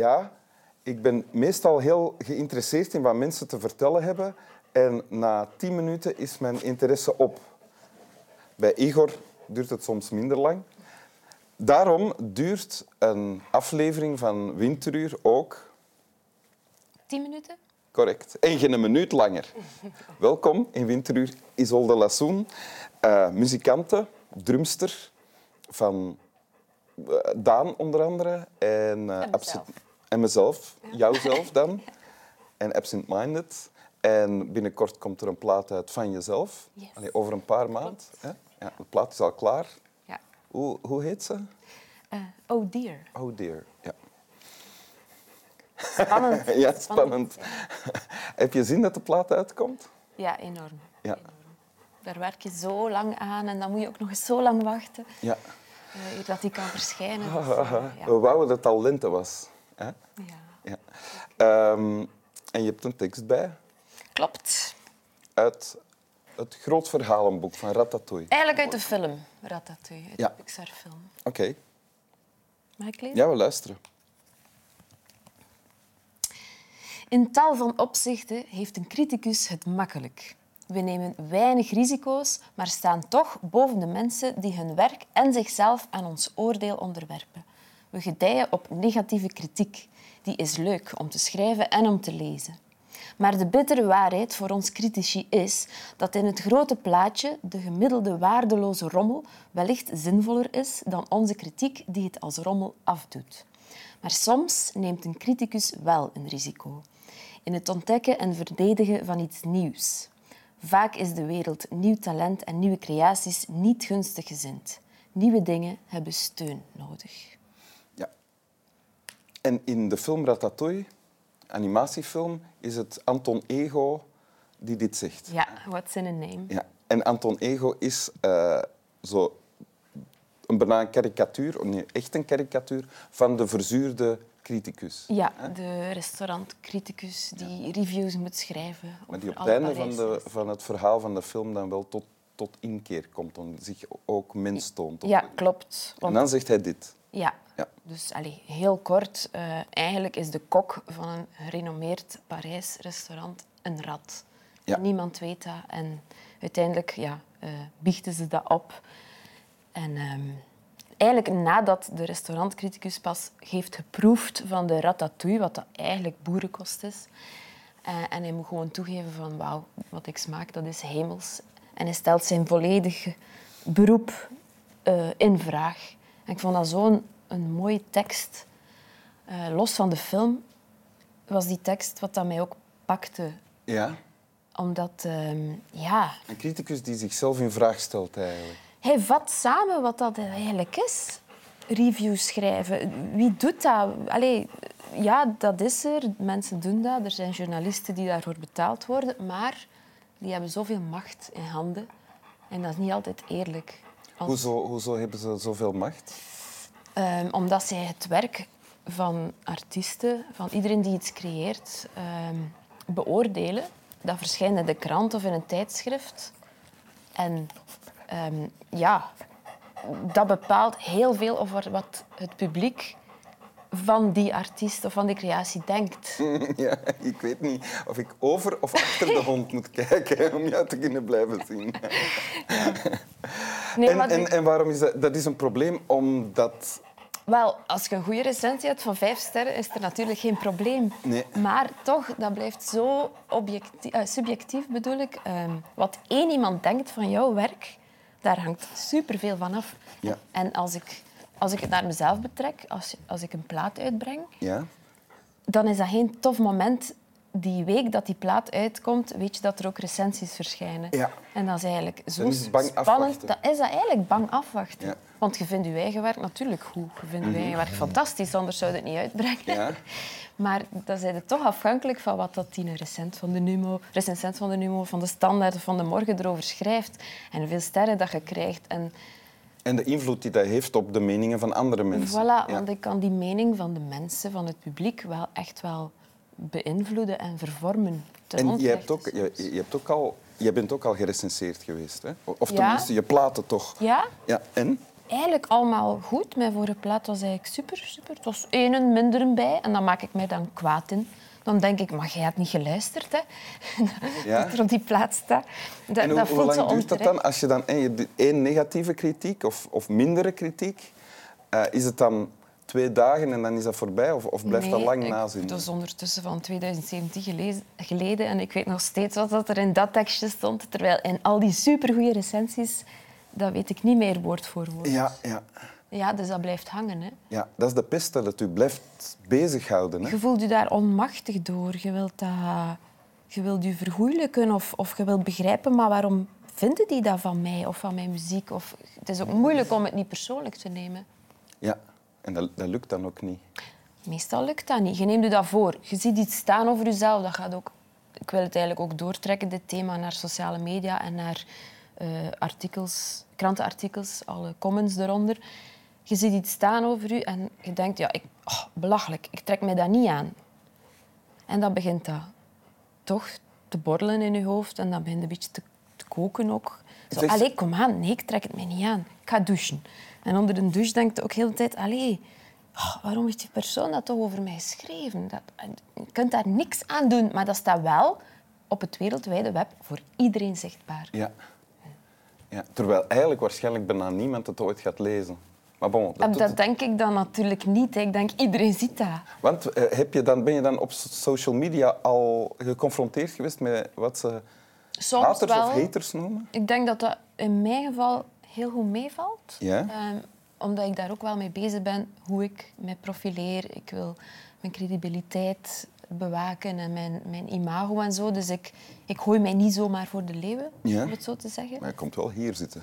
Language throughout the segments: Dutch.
Ja, ik ben meestal heel geïnteresseerd in wat mensen te vertellen hebben. En na tien minuten is mijn interesse op. Bij Igor duurt het soms minder lang. Daarom duurt een aflevering van Winteruur ook Tien minuten? Correct. En geen minuut langer. Welkom in Winteruur, Isolde Lassoen, uh, muzikante, drumster van uh, Daan onder andere. En, uh, en. En mezelf, jouzelf dan. En Absent Minded. En binnenkort komt er een plaat uit van jezelf. Yes. Allee, over een paar maanden. Ja, de plaat is al klaar. Ja. Hoe, hoe heet ze? oh dear. Oh dear, ja. Spannend. ja, spannend. Heb je zin dat de plaat uitkomt? Ja, enorm. Ja. enorm. Daar werk je zo lang aan en dan moet je ook nog eens zo lang wachten Ja. uh, dat die kan verschijnen. Dus, uh, ja. We wouden dat het al lente was. Um, en je hebt een tekst bij Klopt. uit het groot verhalenboek van Ratatouille. Eigenlijk uit de film Ratatouille, uit Ja. de Pixar-film. Oké. Mag ik lezen? Ja, we luisteren. In tal van opzichten heeft een criticus het makkelijk. We nemen weinig risico's, maar staan toch boven de mensen die hun werk en zichzelf aan ons oordeel onderwerpen. We gedijen op negatieve kritiek. Die is leuk om te schrijven en om te lezen. Maar de bittere waarheid voor ons critici is dat in het grote plaatje de gemiddelde waardeloze rommel wellicht zinvoller is dan onze kritiek die het als rommel afdoet. Maar soms neemt een criticus wel een risico. In het ontdekken en verdedigen van iets nieuws. Vaak is de wereld nieuw talent en nieuwe creaties niet gunstig gezind. Nieuwe dingen hebben steun nodig. En in de film Ratatouille, animatiefilm, is het Anton Ego die dit zegt. Ja, what's in a name? Ja. En Anton Ego is uh, zo een bijna een karikatuur, of nee, echt een karikatuur, van de verzuurde criticus. Ja, de restaurantcriticus die reviews moet schrijven. Maar die op het einde van, de, van het verhaal van de film dan wel tot, tot inkeer komt, om zich ook mens toont. Ja, klopt. En dan zegt hij dit. Ja, Ja. dus allee, heel kort. eh, eigenlijk is de kok van een gerenommeerd Parijs restaurant een rat. Ja. Niemand weet dat. En uiteindelijk ja, eh, biechten ze dat op. En ehm, eigenlijk nadat de restaurantcriticus pas heeft geproefd van de ratatouille, wat dat eigenlijk boerenkost is. eh, en hij moet gewoon toegeven van wauw, wat ik smaak, dat is hemels. En hij stelt zijn volledige beroep in vraag. En ik vond dat zo'n een mooie tekst. Eh, los van de film was die tekst wat dat mij ook pakte. Ja. Omdat, ehm, ja, Een criticus die zichzelf in vraag stelt eigenlijk. hij vat samen wat dat eigenlijk is. Reviews schrijven. Wie doet dat? Allee, ja, dat is er. Mensen doen dat. Er zijn journalisten die daarvoor betaald worden. Maar die hebben zoveel macht in handen. En dat is niet altijd eerlijk. Hoezo, hoezo hebben ze zoveel macht? Ehm, omdat zij het werk van artiesten, van iedereen die iets creëert, ehm, beoordelen. Dat verschijnt in de krant of in een tijdschrift. En ehm, ja, dat bepaalt heel veel over wat het publiek van die artiest of van die creatie denkt. Ja, ik weet niet of ik over of achter de hond moet kijken om jou te kunnen blijven zien. Nee, En, en, en waarom is dat? Dat is een probleem omdat... Wel, als je een goede recensie hebt van vijf sterren, is er natuurlijk geen probleem. Nee. Maar toch, dat blijft zo objectief, eh, subjectief, bedoel ik. Ehm, wat één iemand denkt van jouw werk, daar hangt superveel van af. Ja. En als ik, als ik het naar mezelf betrek, als, als ik een plaat uitbreng, Ja? dan is dat geen tof moment. Die week dat die plaat uitkomt, weet je dat er ook recensies verschijnen. Ja. En dat is eigenlijk zo is bang spannend. afwachten. Dat is dat eigenlijk bang afwachten. Ja. Want je vindt je eigen werk natuurlijk goed. Je vindt je eigen werk fantastisch, anders zou je het niet uitbrengen. Ja. Maar dan zijn je toch afhankelijk van wat dat die recent van de Numo, recensent van de Numo, van de Standaard of van de Morgen erover schrijft. En hoeveel sterren dat je krijgt. En En de invloed die dat heeft op de meningen van andere mensen. Voilà, want ik kan die mening van de mensen, van het publiek, wel echt wel beïnvloeden en vervormen. En je, hebt ook, je, je, hebt ook al, je bent ook al gerecenseerd geweest. Hè? Of Ja. tenminste, je platen toch. Ja? Ja, en? eigenlijk allemaal goed. Mijn vorige plaat was eigenlijk super, super. Het was één en minder bij en dan maak ik mij dan kwaad in. Dan denk ik, maar jij hebt niet geluisterd, hè? Ja? Dat er op die plaat staat. Dat, En hoe, dat voelt lang duurt dat dan? Als je dan één negatieve kritiek of, of mindere kritiek, eh, is het dan twee dagen en dan is dat voorbij? Of, of blijft dat lang nazien? Dat is ondertussen van 2017 gelezen, geleden en ik weet nog steeds wat dat er in dat tekstje stond. Terwijl in al die supergoeie recensies, dat weet ik niet meer woord voor woord. Ja, ja, Ja, dus dat blijft hangen. Hè. ja, dat is de pest dat u blijft bezighouden. Hè? Je voelt je daar onmachtig door. Je wilt, dat, je wilt je vergoeilijken of, of je wilt begrijpen, maar waarom vinden die dat van mij of van mijn muziek? Of, het is ook moeilijk om het niet persoonlijk te nemen. Ja, en dat, dat lukt dan ook niet. Meestal lukt dat niet. Je neemt je dat voor. Je ziet iets staan over jezelf. Dat gaat ook, ik wil het eigenlijk ook doortrekken, dit thema, naar sociale media en naar eh, artikels, krantenartikels, alle comments eronder. Je ziet iets staan over je en je denkt, ja, ik, oh, belachelijk, ik trek mij dat niet aan. En dan begint dat toch te borrelen in je hoofd en dan begint het een beetje te, te koken ook. Zo, allee, kom aan, nee, ik trek het mij niet aan. Ik ga douchen. En onder de douche denkt je ook heel de tijd, allee, oh, waarom heeft die persoon dat toch over mij geschreven? Dat, je kunt daar niks aan doen, maar dat staat wel op het wereldwijde web voor iedereen zichtbaar. Ja. ja. Terwijl eigenlijk waarschijnlijk bijna niemand het ooit gaat lezen. Maar bon, dat denk ik dan natuurlijk niet. Ik denk, iedereen ziet dat. Want eh, heb je dan, ben je dan op so- social media al geconfronteerd geweest met wat ze Soms haters wel. of haters noemen? Ik denk dat dat in mijn geval heel goed meevalt. Ja? Ehm, omdat ik daar ook wel mee bezig ben hoe ik mij profileer. Ik wil mijn credibiliteit bewaken en mijn, mijn imago en zo. Dus ik, ik gooi mij niet zomaar voor de leeuwen, Ja? om het zo te zeggen. Maar je komt wel hier zitten.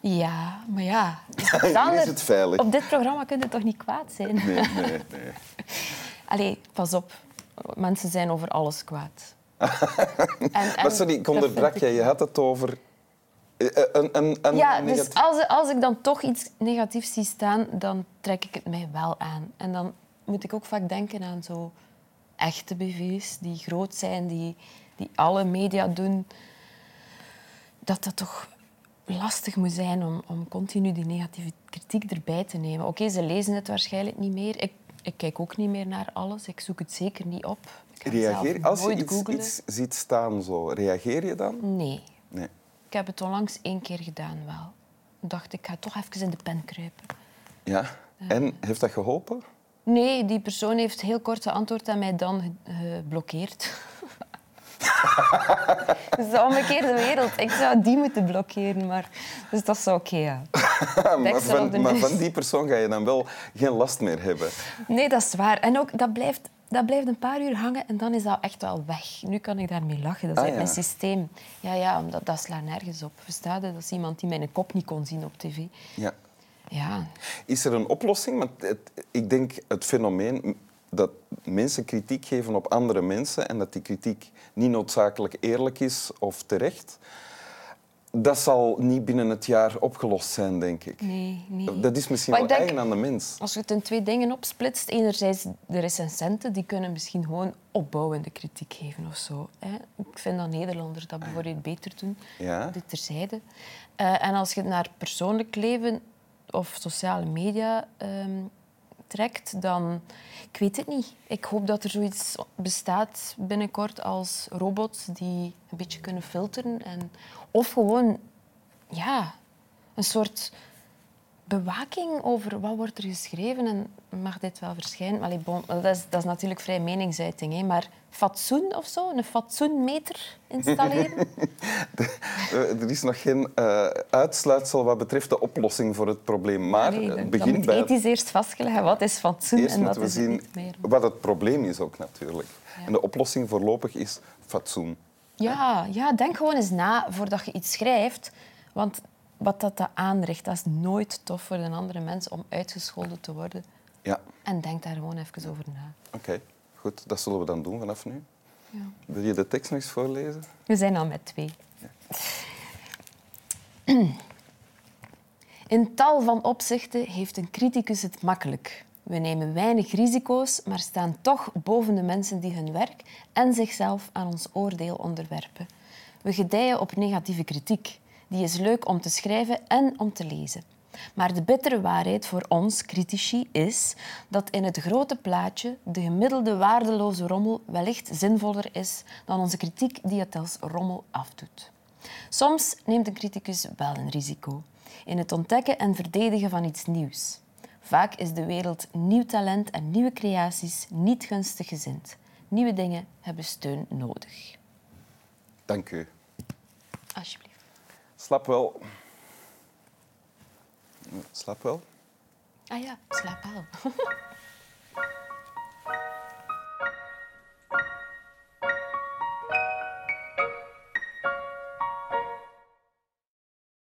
Ja, maar ja. Sander, is het veilig. Op dit programma kun je toch niet kwaad zijn? Nee, nee, nee. Allee, pas op. Mensen zijn over alles kwaad. en, en Maar sorry, ik onderbrak je. Je had het over... eh, eh, Een, een, een Ja, dus als, als ik dan toch iets negatiefs zie staan, dan trek ik het mij wel aan. En dan moet ik ook vaak denken aan zo echte BV's die groot zijn, die, die alle media doen. Dat dat toch lastig moet zijn om, om continu die negatieve kritiek erbij te nemen. Oké, ze lezen het waarschijnlijk niet meer. Ik, ik kijk ook niet meer naar alles. Ik zoek het zeker niet op. Reageer, als je iets, iets ziet staan, zo, reageer je dan? Nee. Nee. Ik heb het onlangs één keer gedaan wel. Ik dacht, ik ga toch even in de pen kruipen. Ja. En heeft dat geholpen? Nee, die persoon heeft heel kort geantwoord en mij dan ge- geblokkeerd. Het is de omgekeerde wereld. Ik zou die moeten blokkeren, maar... Dus dat is oké, ja. maar, van, maar van die persoon ga je dan wel geen last meer hebben. Nee, dat is waar. En ook, dat blijft, dat blijft een paar uur hangen en dan is dat echt wel weg. Nu kan ik daarmee lachen. Dat is Ah, mijn systeem. Ja, ja, omdat dat slaat nergens op. Versta je? Dat is iemand die mijn kop niet kon zien op tv. Ja. Ja, Is er een oplossing? Want het, ik denk het fenomeen dat mensen kritiek geven op andere mensen en dat die kritiek niet noodzakelijk eerlijk is of terecht, dat zal niet binnen het jaar opgelost zijn, denk ik. nee, nee. Dat is misschien Maar wel denk- eigen aan de mens. Als je het in twee dingen opsplitst, enerzijds de recensenten, die kunnen misschien gewoon opbouwende kritiek geven of zo. Hè. Ik vind dat Nederlanders dat bijvoorbeeld beter doen, Ja. dit terzijde. Eh, en als je het naar persoonlijk leven of sociale media ehm, trekt, dan... Ik weet het niet. Ik hoop dat er zoiets bestaat binnenkort als robots die een beetje kunnen filteren. En, of gewoon, ja, een soort bewaking over wat wordt er geschreven en mag dit wel verschijnen. Allee, bon, dat, is, dat is natuurlijk vrij meningsuiting, hè, maar fatsoen of zo, een fatsoenmeter installeren. Eh, Er is nog geen eh, uitsluitsel wat betreft de oplossing voor het probleem. Maar Nee, het dan, dan begint moet bij... ethisch eerst vastgelegd wat is fatsoen Eerst en wat we is het zien niet meer. wat het probleem is ook natuurlijk. En de oplossing voorlopig is fatsoen. Ja, ja, denk gewoon eens na voordat je iets schrijft. Want wat dat, dat aanricht, dat is nooit tof voor een andere mens om uitgescholden te worden. Ja, En denk daar gewoon even over na. oké. Goed, dat zullen we dan doen vanaf nu. Ja. Wil je de tekst nog eens voorlezen? We zijn al met twee. In tal van opzichten heeft een criticus het makkelijk. We nemen weinig risico's, maar staan toch boven de mensen die hun werk en zichzelf aan ons oordeel onderwerpen. We gedijen op negatieve kritiek. Die is leuk om te schrijven en om te lezen. Maar de bittere waarheid voor ons, critici, is dat in het grote plaatje de gemiddelde waardeloze rommel wellicht zinvoller is dan onze kritiek die het als rommel afdoet. Soms neemt een criticus wel een risico in het ontdekken en verdedigen van iets nieuws. Vaak is de wereld nieuw talent en nieuwe creaties niet gunstig gezind. Nieuwe dingen hebben steun nodig. Dank u. Alsjeblieft. Slap wel. Slap wel. Ah ja, slaap wel.